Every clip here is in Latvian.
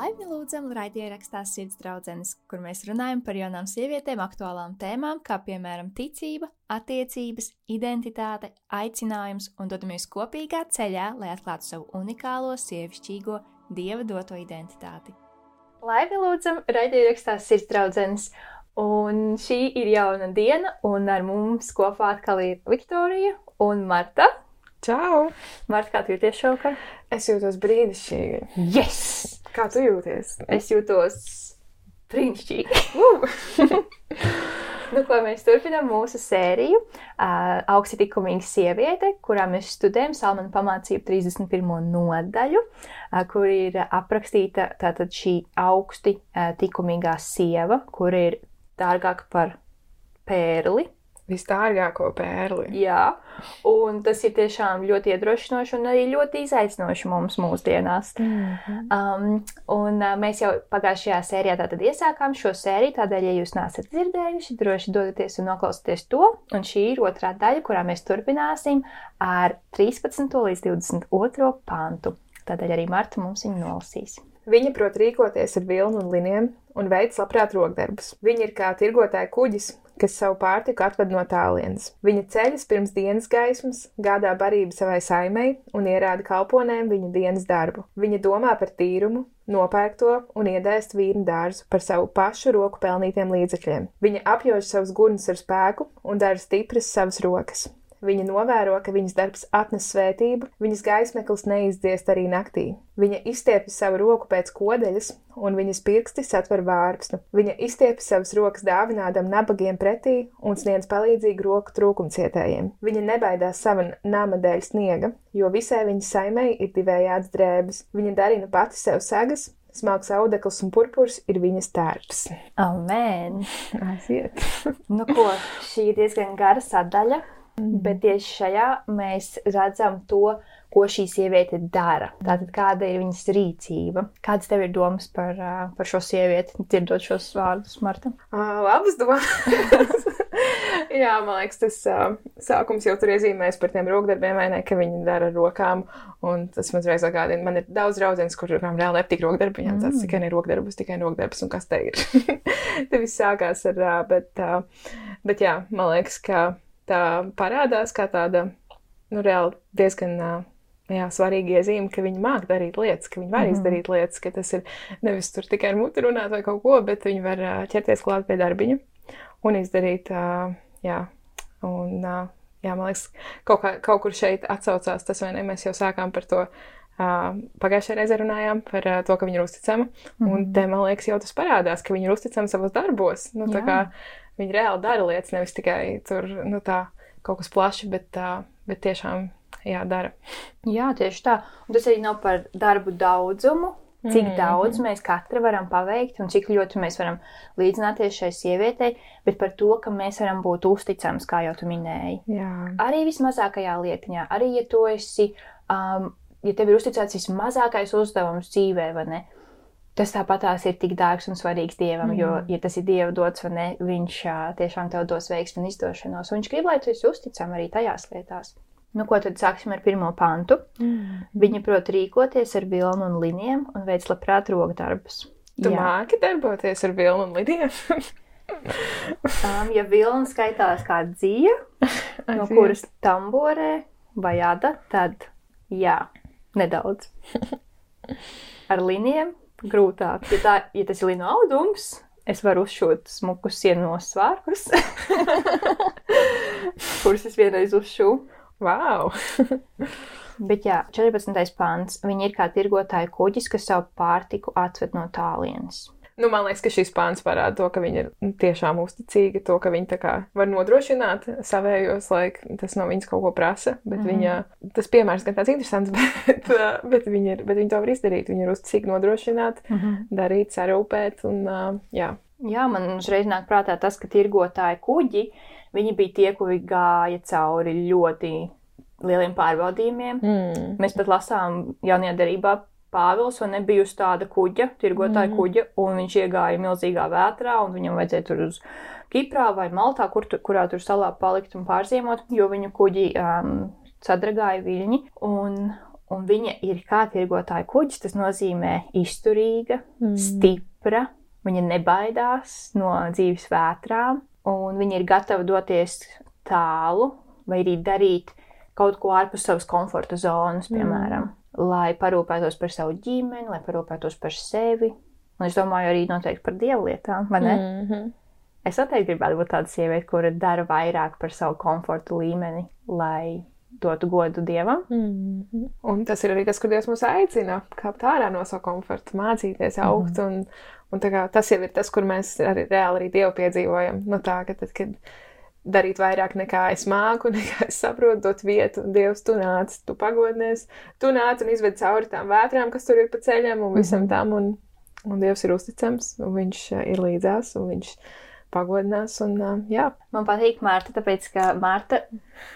Laipni lūdzam, raidierakstā Sirds draudzenes, kur mēs runājam par jaunām sievietēm aktuālām tēmām, kā piemēram ticība, attiecības, identitāte, aicinājums un dodamies kopīgā ceļā, lai atklātu savu unikālo, sievišķīgo, dieva doto identitāti. Laipni lūdzam, raidierakstā Sirds draudzenes, un šī ir jauna diena, un ar mums kopā atkal ir Viktorija un Marta. Čau! Marta, kā tu jūties šovakar? Es jūtos brīnišķīgi. Yes! Kā tu jūties? Es jūtos brīnišķīgi. Nu, ko mēs turpinām mūsu sēriju uh, Augsti likumīga sieviete, kurā mēs studējam Salmanu pamācību 31. nodaļu, uh, kur ir aprakstīta tātad šī augsti uh, likumīgā sieva, kur ir dārgāka par pērli, Visdārgāko pērli. Jā, un tas ir tiešām ļoti iedrošinoši un arī ļoti izaicinoši mums mūsdienās. Mm -hmm. um, un uh, mēs jau pagājušajā sērijā tātad iesākām šo sēriju, tādēļ, ja jūs neesat dzirdējuši, droši dodieties un noklausieties to. Un šī ir otrā daļa, kurā mēs turpināsim ar 13. līdz 22. pantu. Tādēļ arī Marta mums viņu nolasīs. Viņa prot rīkoties ar vilnu un liniem un veids labprāt rokdarbus. Viņa ir kā tirgotāja kuģis, kas savu pārtiku atved no tālienes. Viņa ceļas pirms dienas gaismas, gādā barību savai saimei un ierāda kalponēm viņu dienas darbu. Viņa domā par tīrumu, nopērk to un iedēst vīnu dārzu par savu pašu roku pelnītiem līdzekļiem. Viņa apjož savus gurnus ar spēku un dara stipras savas rokas. Viņa novēro, ka viņas darbs atnes svētību, viņas gaismeklis neizdziest arī naktī. Viņa izstiepjas savu roku pēc kodeļas, un viņas pirksti satver vārpsnu. Viņa izstiepjas savas rokas dāvinādam nabagiem pretī un sniedz palīdzīgu roku trūkumcietējiem. Viņa nebaidās sava nama dēļ sniega, jo visai viņas saimei ir divējāds drēbes. Viņa darina pati sev sagas, Smalks audekls un purpurs ir viņas tērps. Amen! Aiziet! nu, ko, šī ir diezgan gara sadaļa. Mm. Bet tieši šajā mēs redzam to, ko šī sieviete dara. Tātad, kāda ir viņas rīcība? Kādas tev ir domas par, par šo sievieti, dzirdot šos vārdus, Marta? Uh, labas domas! Jā, man liekas, tas uh, sākums jau tur iezīmēs par tiem rokdarbiem, vai ne, ka viņi dara ar rokām. Un tas man uzreiz atgādina, man ir daudz draudzenes, kurām reāli nepatīk rokdarbi. Tāds mm. tikai ir rokdarbs, tikai rokdarbs, un kas te ir? te viss sākās ar, uh, bet, uh, bet jā, man liekas, ka tā parādās kā tāda, nu, reāli diezgan jā, svarīga iezīme, ka viņi māk darīt lietas, ka viņi var mm izdarīt lietas, ka tas ir nevis tur tikai ar muti runāt vai kaut ko, bet viņi var ķerties klāt pie darbiņa un izdarīt, jā, un, jā, man liekas, kaut, kā, kaut kur šeit atsaucās tas, vai ne, mēs jau sākām par to. Pagājušajā reizē runājām par to, ka viņa ir uzticama. Mm. Un te, man liekas, jau tas parādās, ka viņa ir uzticama savos darbos. Nu, kā viņi reāli dara lietas, nevis tikai tur nu, tā, kaut kas plašs, bet, uh, bet tiešām jā, dara. Jā, tieši tā. Un tas arī nav par darbu daudzumu. Cik mm daudz mēs katra varam paveikt, un cik ļoti mēs varam līdzināties šai sievietei, bet par to, ka mēs varam būt uzticams, kā jau tu minēji. Jā. Arī vismazākajā lietiņā, arī ja tu esi, um, ja tev ir uzticēts vismazākais uzdevums dzīvē, vai ne? Tas tāpatās ir tik dārgs un svarīgs dievam, mm. jo, ja tas ir dieva dots, vai ne, viņš tiešām tev dos veiksmi un izdošanos. Un viņš grib, lai tu esi uzticams arī tajās lietās. Nu, ko tad sāksim ar pirmo pantu? Mm. Viņa prot rīkoties ar vilnu un linijiem un veids labprāt rokdarbus. Tu Jā. māki darboties ar vilnu un linijiem? um, ja vilna skaitās kā dzīve, no kuras tamborē vai jada, tad jā, nedaudz. Ar linijiem grūtāk. Ja, tā, ja tas ir lino audums, es varu uzšūt smukus sienos svārkus, kurus es vienreiz uzšūju. Wow! Bet jā, 14. pāns. Viņi ir kā tirgotāji kuģis, kas savu pārtiku atved no tālienes. Nu, man liekas, ka šis pāns parāda to, ka viņa ir tiešām uzticīga, to, ka viņa kā, var nodrošināt savējos, lai tas no viņas kaut ko prasa. Bet mm -hmm. viņa, tas piemērs gan tāds interesants, bet, bet, viņa, ir, bet viņa to var izdarīt. Viņa ir uzticīga nodrošināt, mm -hmm. darīt, sarūpēt. Un, jā. jā, man uzreiz nāk prātā tas, ka tirgotāji kuģi, viņi bija tie, kuri gāja cauri ļoti lieliem pārbaudījumiem. Mm. Mēs pat lasām jaunajā derībā Pāvils vai nebija uz tāda kuģa, tirgotāja mm. kuģa, un viņš iegāja milzīgā vētrā, un viņam vajadzēja tur uz Kiprā vai Maltā, kur tu, kurā tur salā palikt un pārziemot, jo viņu kuģi um, sadragāja viļņi. Un, un viņa ir kā tirgotāja kuģis. Tas nozīmē izturīga, Mm. stipra, viņa nebaidās no dzīves vētrām, un viņa ir gatava doties tālu vai arī darīt kaut ko ārpus savas komforta zonas, piemēram, mm. Lai parūpētos par savu ģimeni, lai parūpētos par sevi. Un es domāju arī noteikti par dievlietām, vai ne? Mm. Mm -hmm. Es noteikti gribētu būt tāda sieviete, kura dara vairāk par savu komforta līmeni, lai dotu godu dievam. Mm -hmm. Un tas ir arī tas, kur Dievs mūs aicina, kāpt ārā no sava komforta, mācīties, augt. Mm -hmm. un, un kā, tas jau ir tas, kur mēs arī reāli arī Dievu piedzīvojam. No tā, ka tad, kad darīt vairāk nekā es māku, nekā es saprotu, dot vietu, un Dievs, tu nāc, tu pagodinies, tu nāc un izved cauri tām vētrām, kas tur ir pa ceļam un visam -hmm. tam. Un, un Dievs ir uzticams, un Viņš uh, ir līdzās, un Viņš pagodinās. Un, uh, jā. Man patīk Mārta, tāpēc ka Mārta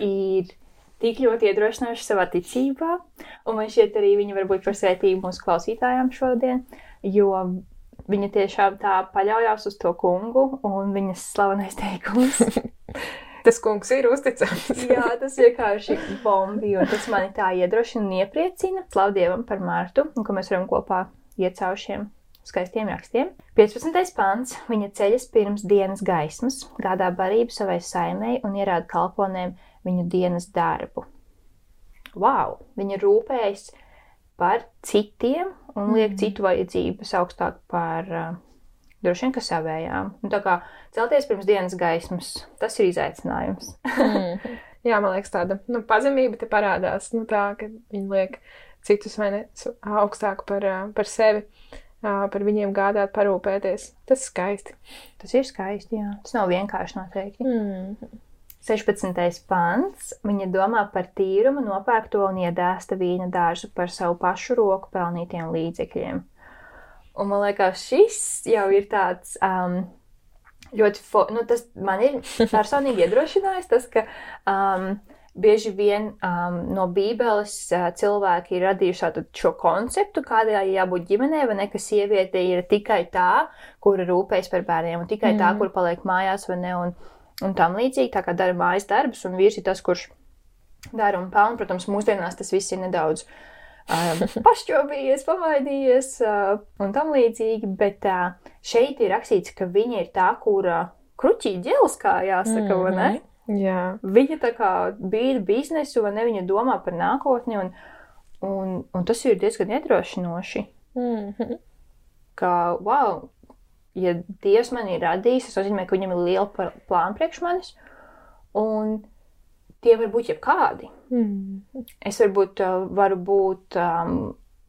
ir tik ļoti iedrošinājuši savā ticībā, un man šķiet arī viņa var būt par svētību mūsu klausītājām šodien, jo viņa tiešām tā paļaujās uz to kungu, un viņas slavenais teikums. tas kungs ir uzticams. Jā, tas vienkārši bombi, un tas mani tā iedrošina un iepriecina. Slavu Dievam par Mārtu, un ka mēs varam kopā iet cauri šiem skaistiem rakstiem. 15. pants. Viņa ceļas pirms dienas gaismas, gādā barību savai saimei un ierāda kalponēm viņu dienas darbu. Wow! Viņa rūpējas par citiem un liek mm. citu vajadzības augstāk par uh, droši vien, ka savējām. Un tā kā celties pirms dienas gaismas, tas ir izaicinājums. mm. Jā, man liekas, tāda nu, pazemība te parādās. Nu, tā, ka viņi liek citus vai ne augstāk par, par sevi, par viņiem gādāt, parūpēties. Tas ir skaisti. Tas ir skaisti, jā. Tas nav vienkārši noteikti. Mm. 16. pants. Viņa domā par tīrumu, nopērkto un iedāsta vīna dārzu par savu pašu roku pelnītiem līdzekļiem. Un man liekas, šis jau ir tāds um, ļoti, nu, tas man ir personīgi iedrošinājis, tas, ka um, bieži vien um, no Bībeles uh, cilvēki ir radījuši šo konceptu, kādai jābūt ģimenei, vai ne, ka sieviete ir tikai tā, kura rūpējas par bērniem, un tikai mm. tā, kur paliek mājās, vai ne, un, un tam līdzīgi, tā kā dara mājas darbus, un vīrs ir tas, kurš dara un pelna. Protams, mūsdienās tas viss ir nedaudz um, pašķobījies, pamaidījies un tam līdzīgi, bet šeit ir rakstīts, ka viņa ir tā, kura kruķī ģelis, kā jāsaka, mm -hmm. vai ne? Jā. Viņa tā kā bīda biznesu, vai ne, viņa domā par nākotni, un, un, un tas ir diezgan iedrošinoši. Mm -hmm. Ka, wow, ja Dievs man ir radījis, tas nozīmē, ka viņam ir liela plāna priekš manis, un tie var būt jebkādi. Mm. Es varbūt uh, varu būt um,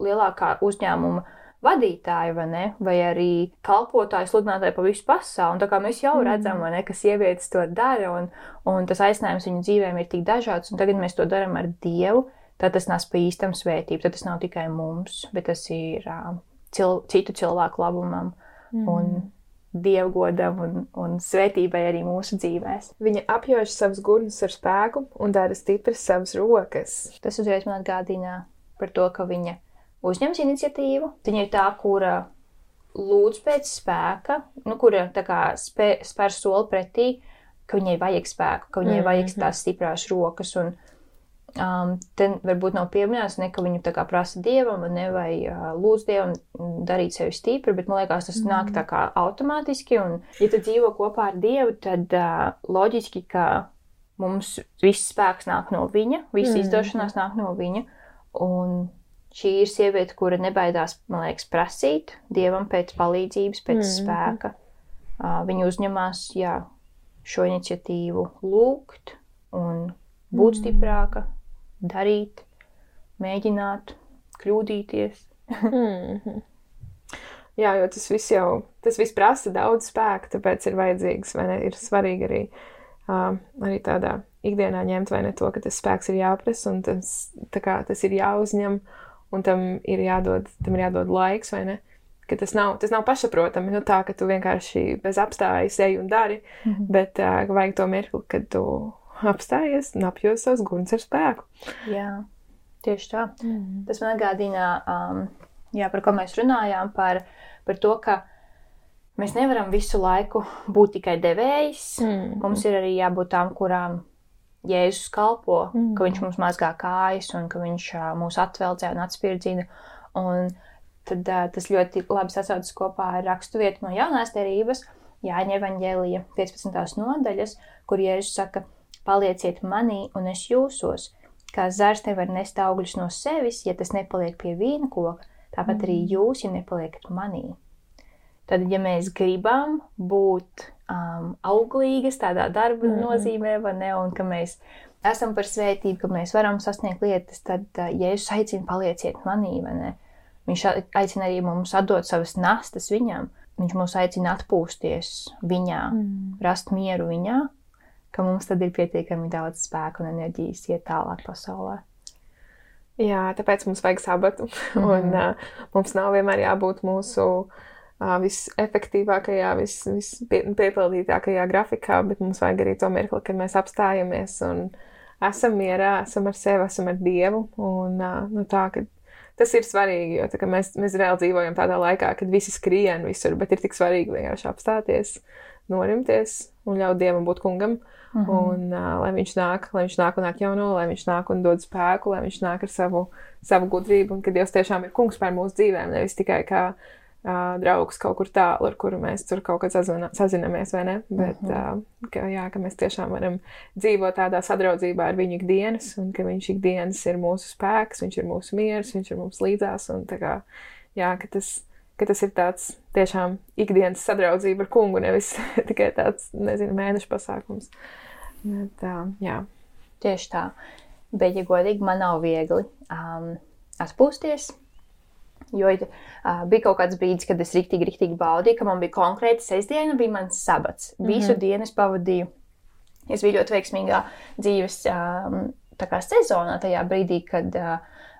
lielākā uzņēmuma vadītāja, vai ne? Vai arī kalpotāja, sludinātāja pa visu pasauli. Un tā kā mēs jau redzam, ne, ka sievietes to dara, un, un tas aicinājums viņu dzīvēm ir tik dažāds, un tagad mēs to darām ar Dievu, tad tas nes pa īstam svētību. Tad tas nav tikai mums, bet tas ir uh, cil citu cilvēku labumam. Mm. Un dievgodam un, un svētībai arī mūsu dzīvēs. Viņa apjauš savus gurnus ar spēku un dara stipras savas rokas. Tas uzreiz man atgādina par to, ka viņa uzņems iniciatīvu. Viņa ir tā, kura lūdz pēc spēka, nu, kura tā kā spē, spēr soli pretī, ka viņai vajag spēku, ka viņai mm -hmm. vajag tās stiprās rokas. Un, Um, te varbūt nav pieminēts, ne, ka viņu tā kā prasa dievam, ne, vai uh, lūdz dievam darīt sevi stipri, bet man liekas, tas mm. nāk tā kā automātiski. Un, ja tu dzīvo kopā ar dievu, tad uh, loģiski, ka mums viss spēks nāk no viņa, visa mm. izdošanās nāk no viņa. Un šī ir sieviete, kura nebaidās, man liekas, prasīt dievam pēc palīdzības, pēc mm. spēka. Uh, viņa uzņemās jā, šo iniciatīvu lūgt un būt mm. stiprāka darīt, mēģināt, kļūdīties. mm -hmm. Jā, jo tas viss jau tas viss prasa daudz spēka, tāpēc ir vajadzīgs, vai ne? Ir svarīgi arī, uh, arī tādā ikdienā ņemt, vai ne to, ka tas spēks ir jāprasa un tas, kā, tas ir jāuzņem un tam ir jādod, tam ir jādod laiks, vai ne? Ka tas nav, tas nav pašsaprotami, nu tā, ka tu vienkārši bez apstājas ej un dari, mm -hmm. bet uh, vajag to mirkli, kad tu apstājies un apjūti savus guns ar spēku. Jā, tieši tā. Mm. Tas man atgādina, um, jā, par ko mēs runājām, par, par to, ka mēs nevaram visu laiku būt tikai devējs. Mm. Mums ir arī jābūt tām, kurām Jēzus kalpo, mm. ka viņš mums mazgā kājas un ka viņš uh, mūs atveldzē un atspirdzina. Un tad uh, tas ļoti labi sasaucas kopā ar rakstu vietu no jaunās derības, Jāņa evaņģēlija 15. nodaļas, kur Jēzus saka, palieciet manī un es jūsos, kā zars nevar nest augļus no sevis, ja tas nepaliek pie vīna koka, tāpat mm. arī jūs, ja nepaliekat manī. Tad, ja mēs gribam būt um, auglīgas tādā darba mm. nozīmē, vai ne, un ka mēs esam par svētību, ka mēs varam sasniegt lietas, tad, uh, ja Jēzus aicina palieciet manī, vai ne, viņš aicina arī mums atdot savas nastas viņam, viņš mūs aicina atpūsties viņā, mm. rast mieru viņā, ka mums tad ir pietiekami daudz spēka un enerģijas iet tālāk pasaulē. Jā, tāpēc mums vajag sabatu, mm un uh, mums nav vienmēr jābūt mūsu uh, visefektīvākajā, vis, vispiepildītākajā grafikā, bet mums vajag arī to mirkli, kad mēs apstājamies un esam mierā, esam ar sevi, esam ar Dievu, un uh, nu, tā, ka tas ir svarīgi, jo tā, mēs, mēs reāli dzīvojam tādā laikā, kad visi skrien visur, bet ir tik svarīgi vienkārši apstāties, norimties un ļaut Dievam būt kungam. Mm -hmm. Un uh, lai viņš nāk, lai viņš nāk un atjauno, lai viņš nāk un dod spēku, lai viņš nāk ar savu, savu gudrību, un ka Dievs tiešām ir kungs pār mūsu dzīvēm, nevis tikai kā uh, draugs kaut kur tālu, ar kuru mēs tur kaut kad sazina, sazinamies, vai ne? Bet, mm -hmm. uh, ka, jā, ka mēs tiešām varam dzīvot tādā sadraudzībā ar viņu ikdienas, un ka viņš ikdienas ir mūsu spēks, viņš ir mūsu miers, viņš ir mums līdzās, un tā kā, jā, ka tas ka tas ir tāds tiešām ikdienas sadraudzība ar kungu, nevis tikai tāds, nezinu, mēneša pasākums. Tā, jā. Tieši tā. Bet, ja godīgi, man nav viegli um, atpūsties. Jo uh, bija kaut kāds brīdis, kad es rīktīgi, rīktīgi baudīju, ka man bija konkrēti sestdiena, bija mans sabats. Mm -hmm. Visu dienu es pavadīju. Es biju ļoti veiksmīgā dzīves um, sezonā, tajā brīdī, kad uh,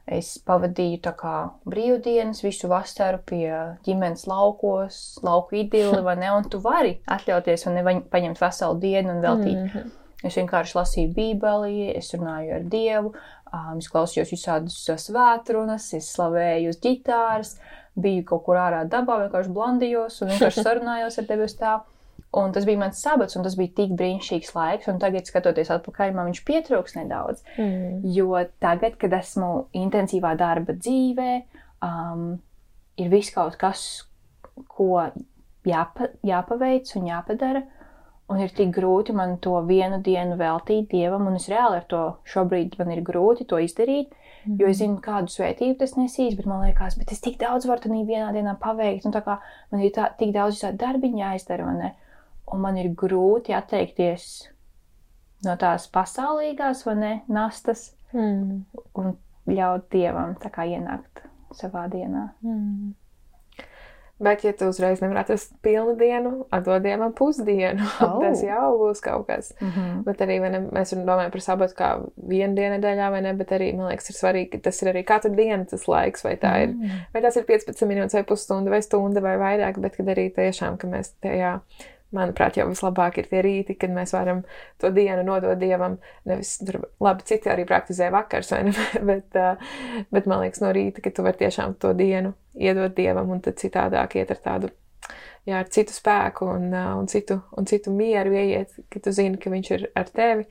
es pavadīju kā, brīvdienas, visu vasaru pie ģimenes laukos, lauku idili, vai ne? Un tu vari atļauties un nepaņemt veselu dienu un veltīt. Mm -hmm Es vienkārši lasīju Bībeli, es runāju ar Dievu, um, es klausījos visādus svētrunas, es slavēju uz ģitāras, biju kaut kur ārā dabā, vienkārši blandījos un vienkārši sarunājos ar uz tā. Un tas bija mans sabats, un tas bija tik brīnišķīgs laiks. Un tagad, skatoties atpakaļ, man viņš pietrūks nedaudz. Mm. Jo tagad, kad esmu intensīvā darba dzīvē, um, ir viss kaut kas, ko jāpa, jāpaveic un jāpadara. Un ir tik grūti man to vienu dienu veltīt dievam, un es reāli ar to šobrīd man ir grūti to izdarīt, mm. jo es zinu, kādu svētību tas nesīs, bet man liekas, bet es tik daudz varu tajā vienā dienā paveikt, un tā kā man ir tā, tik daudz darbiņu jāizdara, ne? Un man ir grūti atteikties no tās pasaulīgās, vai ne, nastas, mm. un ļaut dievam tā kā ienākt savā dienā. Mm. Bet, ja tu uzreiz nevari atrast pilnu dienu, atdod dievam pusdienu, oh. tas jau būs kaut kas. Mm -hmm. Bet arī ne, mēs domājam par sabatu kā vienu dienu nedēļā, vai ne? Bet arī man liekas, ir svarīgi, ka tas ir arī katru dienu tas laiks, vai tā ir, mm. vai tas ir 15 minūtes, vai pusstunda, vai stunda, vai vairāk, bet kad arī tiešām, ka mēs tajā manuprāt, jau vislabāk ir tie rīti, kad mēs varam to dienu nodot dievam. Nevis tur, labi, citi arī praktizē vakars, vai ne? bet, bet man liekas, no rīta, ka tu vari tiešām to dienu iedot dievam un tad citādāk iet ar tādu. Jā, ar citu spēku un, un, citu, un citu mieru ieiet, ka tu zini, ka viņš ir ar tevi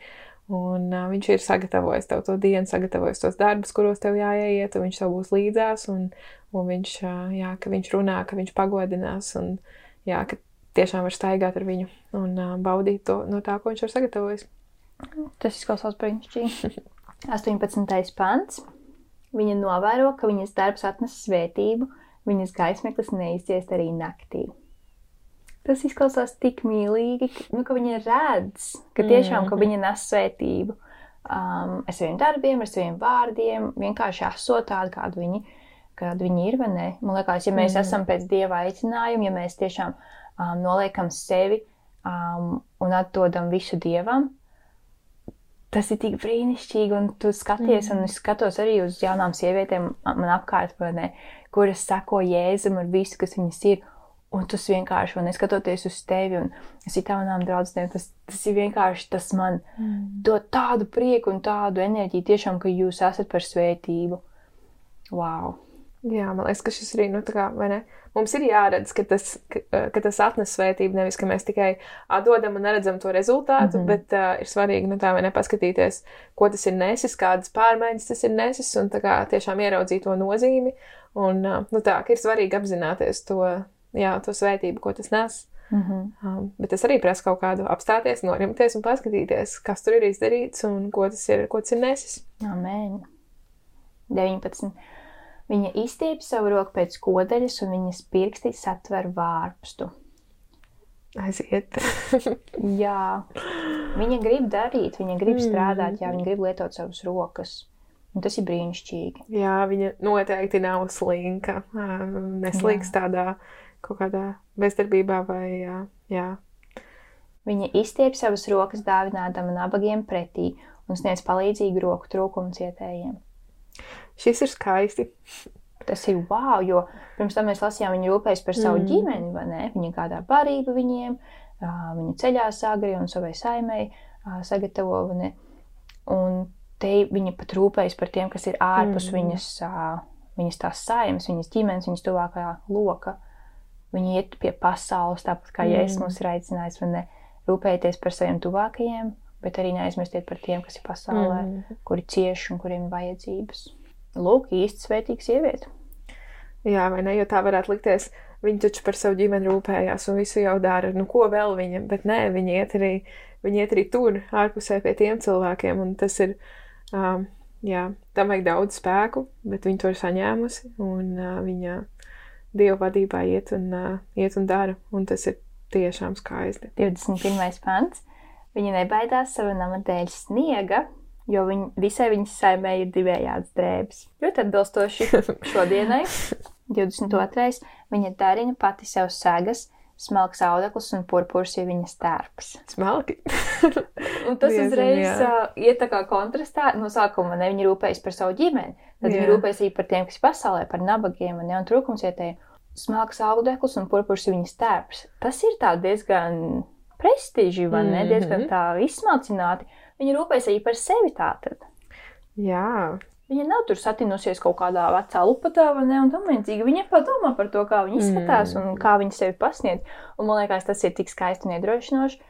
un uh, viņš ir sagatavojis tev to dienu, sagatavojis tos darbus, kuros tev jāiet, un viņš tev būs līdzās, un, un viņš, uh, jā, ka viņš runā, ka viņš pagodinās, un jā, ka tiešām var staigāt ar viņu un uh, baudīt to no tā, ko viņš ir sagatavojis. Tas izklausās brīnišķīgi. 18. pants. Viņa novēro, ka viņas darbs atnes svētību, viņas gaismeklis neizciest arī naktī. Tas izklausās tik mīlīgi, ka, nu, ka viņa redz, ka tiešām ka viņa nes svētību um, ar saviem darbiem, ar saviem vārdiem, vienkārši esot tādu, kādu viņi, kādu viņi ir. Man liekas, ja mēs mm. esam pēc dieva aicinājuma, ja mēs tiešām esam um, noliekam sevi um, un atdodam visu dievam. Tas ir tik brīnišķīgi, un tu skaties, mm. un es skatos arī uz jaunām sievietēm man apkārt, ne, kuras sako Jēzum ar visu, kas viņas ir. Un tas vienkārši, un neskatoties uz tevi un citām draudzenēm, tas, tas ir vienkārši tas man mm. dod tādu prieku un tādu enerģiju, tiešām, ka jūs esat par svētību. Wow! Jā, man liekas, ka šis arī, nu, tā kā, vai ne? Mums ir jāredz, ka tas, ka, ka tas atnes svētību, nevis, ka mēs tikai atdodam un neredzam to rezultātu, mm -hmm. bet uh, ir svarīgi, nu, tā vai nepaskatīties, ko tas ir nesis, kādas pārmaiņas tas ir nesis, un tā kā tiešām ieraudzīt to nozīmi, un, uh, nu, tā, ka ir svarīgi apzināties to, jā, to svētību, ko tas nes. Mm -hmm. um, bet tas arī prasa kaut kādu apstāties, norimties un paskatīties, kas tur ir izdarīts un ko tas ir, ko tas ir nesis. Amen. 19. Viņa izstiep savu roku pēc kodeļas, un viņas pirksti satver vārpstu. Aiziet. jā, viņa grib darīt, viņa grib mm. strādāt, jā, viņa grib lietot savas rokas. Un tas ir brīnišķīgi. Jā, viņa noteikti nav slinka. Neslīgs tādā kaut kādā bezdarbībā vai jā. jā. Viņa izstiep savas rokas dāvinādama nabagiem pretī un sniedz palīdzīgu roku trūkumu cietējiem. Šis ir skaisti. Tas ir wow, jo pirms tam mēs lasījām, viņa rūpējas par savu mm. ģimeni, vai ne? Viņa kādā barību viņiem, viņa ceļās agri un savai saimei sagatavo? Un te viņa pat rūpējas par tiem, kas ir ārpus mm. viņas, viņas tās saimes, viņas ģimenes, viņas tuvākajā loka. Viņa iet pie pasaules, tāpat kā mm. Jēzus mums ir aicinājis, vai ne? Rūpēties par saviem tuvākajiem, bet arī neaizmirstiet par tiem, kas ir pasaulē, mm. kuri cieši un kuriem ir vajadzības. Lūk, īsti svētīga sieviete. Jā, vai ne? Jo tā varētu likties, viņa taču par savu ģimeni rūpējās un visu jau dara. Nu, ko vēl viņa? Bet nē, viņa iet arī, viņa iet arī tur, ārpusē pie tiem cilvēkiem. Un tas ir, um, jā, tam vajag daudz spēku, bet viņa to ir saņēmusi. Un uh, viņa Dieva vadībā iet un, uh, iet un dara. Un tas ir tiešām skaisti. 21. pants. Viņa nebaidās sava nama dēļ sniega, jo viņ, visai viņas saimē ir divējādas drēbes. Ļoti atbilstoši šodienai, 22. viņa darina pati sev segas, smalks audekls un purpurs ir viņas tērps. Smalki. un tas Diezin, uzreiz uh, iet tā kā kontrastā. No sākuma ne viņa rūpējas par savu ģimeni, tad jā. viņa rūpējas arī par tiem, kas ir pasaulē, par nabagiem un, ne, un trūkumsietējiem. Smalks audekls un purpurs ir viņas tērps. Tas ir diezgan prestiži, vai ne? Mm -hmm. Diezgan tā izsmalcināti. Viņa rūpējas arī par sevi tātad. Jā. Viņa nav tur satinusies kaut kādā vecā lupatā, vai ne? Un tam līdzīgi viņa padomā par to, kā viņa izskatās mm. un kā viņa sevi pasniedz. Un man liekas, tas ir tik skaisti un iedrošinoši,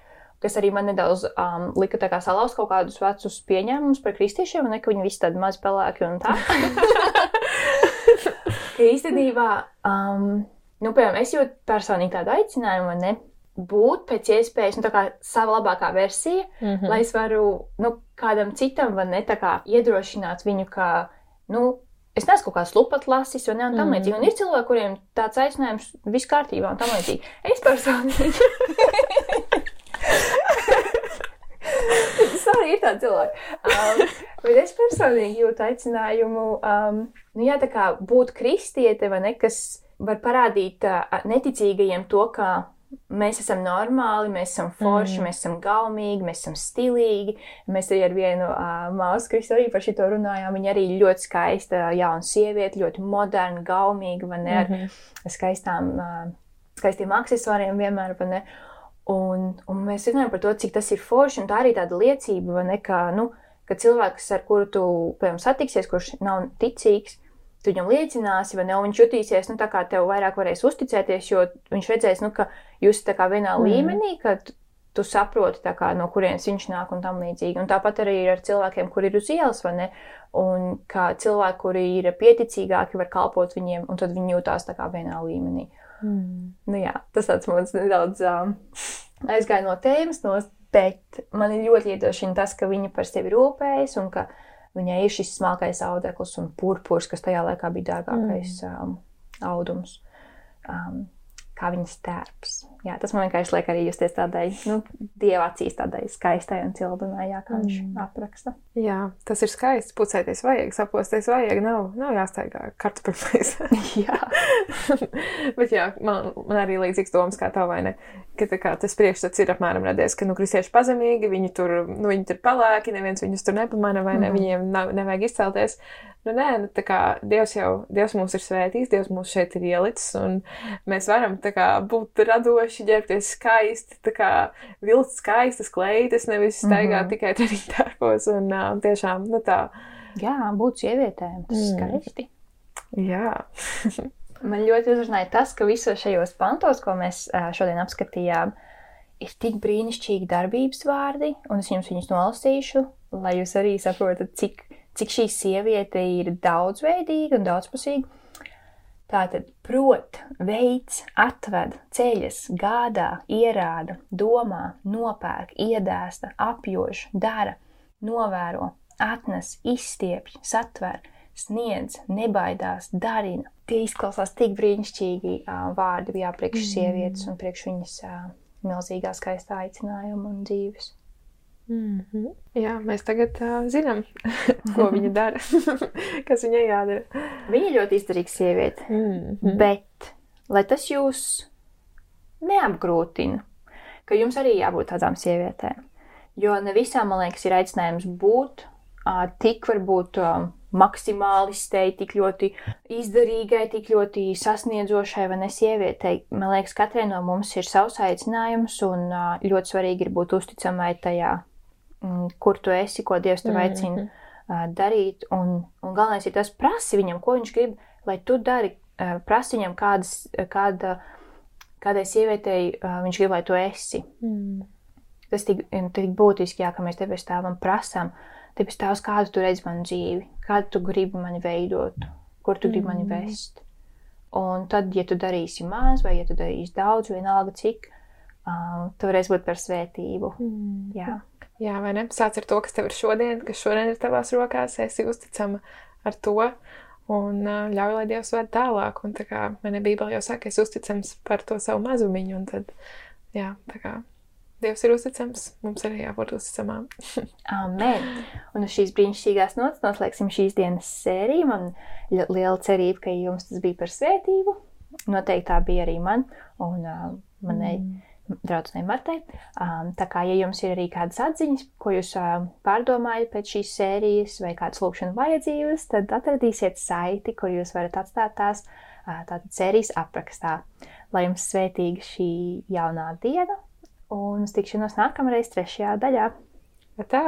kas arī man nedaudz um, lika tā kā salauzt kaut kādus vecus pieņēmumus par kristiešiem, ne, ka viņi visi tādi maz pelēki un tā. īstenībā, um, nu, piemēram, es jūtu personīgi tādu aicinājumu, ne? Būt pēc iespējas nu, sava labākā versija, mm -hmm. lai es varu nu, kādam citam ne, kā, iedrošināt viņu, ka nu, es neesmu kaut kāds lupat lasis, vai ne, un tam mm. līdzīgi. Un ir cilvēki, kuriem tāds aicinājums viss kārtībā un tam līdzīgi. Es personīgi. Arī ir tāds cilvēks. Um, bet es personīgi jūtu aicinājumu, um, nu, jā, tā kā būt kristiete vai ne, kas var parādīt uh, neticīgajiem to, ka mēs esam normāli, mēs esam forši, mm. mēs esam gaumīgi, mēs esam stilīgi. Mēs arī ar vienu uh, māsu, kas arī par šo runājām, viņa arī ļoti skaista, jauna sieviete, ļoti moderna, gaumīga, vai ne, ar mm -hmm. skaistām, uh, skaistiem accessoriem vienmēr. Un, un mēs runājam par to, cik tas ir forši, un tā arī tāda liecība, ne, ka, nu, ka cilvēks, ar kuru tu, piemēram, satiksies, kurš nav ticīgs, tu viņam liecināsi, vai ne, viņš jutīsies, nu, tā kā tev vairāk varēs uzticēties, jo viņš redzēs, nu, ka jūs kā vienā mm. līmenī, ka tu saproti, kā, no kurienes viņš nāk un tam līdzīgi. Un tāpat arī ir ar cilvēkiem, kur ir uz ielas, vai ne, un kā cilvēki, kuri ir pieticīgāki, var kalpot viņiem, un tad viņi jūtās tā kā vienā līmenī. Mm. Nu jā, tas tāds mums nedaudz um, aizgāja no tēmas, no, bet man ir ļoti iedrošina tas, ka viņa par sevi rūpējas un ka viņa Viņai ir šis smalkais audekls un purpurs, kas tajā laikā bija dārgākais mm. um, audums. Um, kā viņas tērps. Jā, tas man vienkārši liek arī justies tādai, nu, dieva acīs tādai skaistai un cildinai, jā, kā viņš mm. apraksta. Jā, tas ir skaisti. Pucēties vajag, saposties vajag, nav, nav jāstaigā kartupeļs. jā. Bet jā, man, man arī līdzīgs domas kā tev, vai ne? Ka kā tas priekšstats ir apmēram radies, ka, nu, kristieši pazemīgi, viņi tur, nu, viņi tur palēki, neviens viņus tur nepamana, vai ne, mm. viņiem nav, nevajag izcelties. Nu, nē, nu, tā kā Dievs jau, Dievs mūs ir svētījis, Dievs mūs šeit ir ielicis, un mēs varam, tā kā, būt radoši, ģērbties skaisti, tā kā, vilkt skaistas kleitas, nevis staigāt mm -hmm. tikai treniņtārpos, un uh, tiešām, nu tā. Jā, būt sievietēm, tas mm. skaisti. Jā. Man ļoti uzrunāja tas, ka visos šajos pantos, ko mēs šodien apskatījām, ir tik brīnišķīgi darbības vārdi, un es jums viņus nolasīšu, lai jūs arī saprotat, cik, cik šī sieviete ir daudzveidīga un daudzpusīga. Tātad prot, veids, atved, ceļas, gādā, ierāda, domā, nopērk, iedēsta, apjož, dara, novēro, atnes, izstiepj, satver, sniedz, nebaidās, darina. Tie izklausās tik brīnišķīgi uh, vārdi jā, priekš sievietes un priekš viņas uh, milzīgā skaistā aicinājuma un dzīves. Mm -hmm. Jā, mēs tagad uh, zinām, ko viņa dara, kas viņai jādara. Viņa ļoti izdarīga sieviete, mm -hmm. bet lai tas jūs neapgrūtina, ka jums arī jābūt tādām sievietēm. Jo ne visām, man liekas, ir aicinājums būt uh, tik varbūt uh, maksimālistei, tik ļoti izdarīgai, tik ļoti sasniedzošai vai ne sievietei. Man liekas, katrai no mums ir savs aicinājums un ļoti svarīgi ir būt uzticamai tajā kur tu esi, ko Dievs tev aicina mm -hmm. darīt. Un, un galvenais ir tas, prasi viņam, ko viņš grib, lai tu dari. Prasi viņam, kādas, kāda, kādai sievietei viņš grib, lai tu esi. Mm. Tas tik, tik būtiski, jā, ka mēs tevi stāvam prasām. Tevis tās, kādu tu redz manu dzīvi, kādu tu gribi mani veidot, kur tu gribi mm. mani vest. Un tad, ja tu darīsi maz, vai ja tu darīsi daudz, vienalga cik, uh, tu varēsi būt par svētību. Mm. Jā. Jā, vai ne? Sāc ar to, kas tev ir šodien, kas šodien ir tavās rokās, esi uzticama ar to un ļauj, lai Dievs ved tālāk. Un tā kā manā Bībelē jau saka, es uzticams par to savu mazumiņu, un tad, jā, tā kā Dievs ir uzticams, mums arī jābūt uzticamām. Amen! Un uz šīs brīnišķīgās nots noslēgsim šīs dienas sēriju. Man liela cerība, ka jums tas bija par svētību. Noteikti tā bija arī man un uh, manai. Mm draudzenei Martai. Tā kā, ja jums ir arī kādas atziņas, ko jūs pārdomājat pēc šīs sērijas vai kādas lūkšanas vajadzības, tad atradīsiet saiti, kur jūs varat atstāt tās tātad sērijas aprakstā. Lai jums svētīga šī jaunā diena un uz tikšanos nākamreiz trešajā daļā. Tā!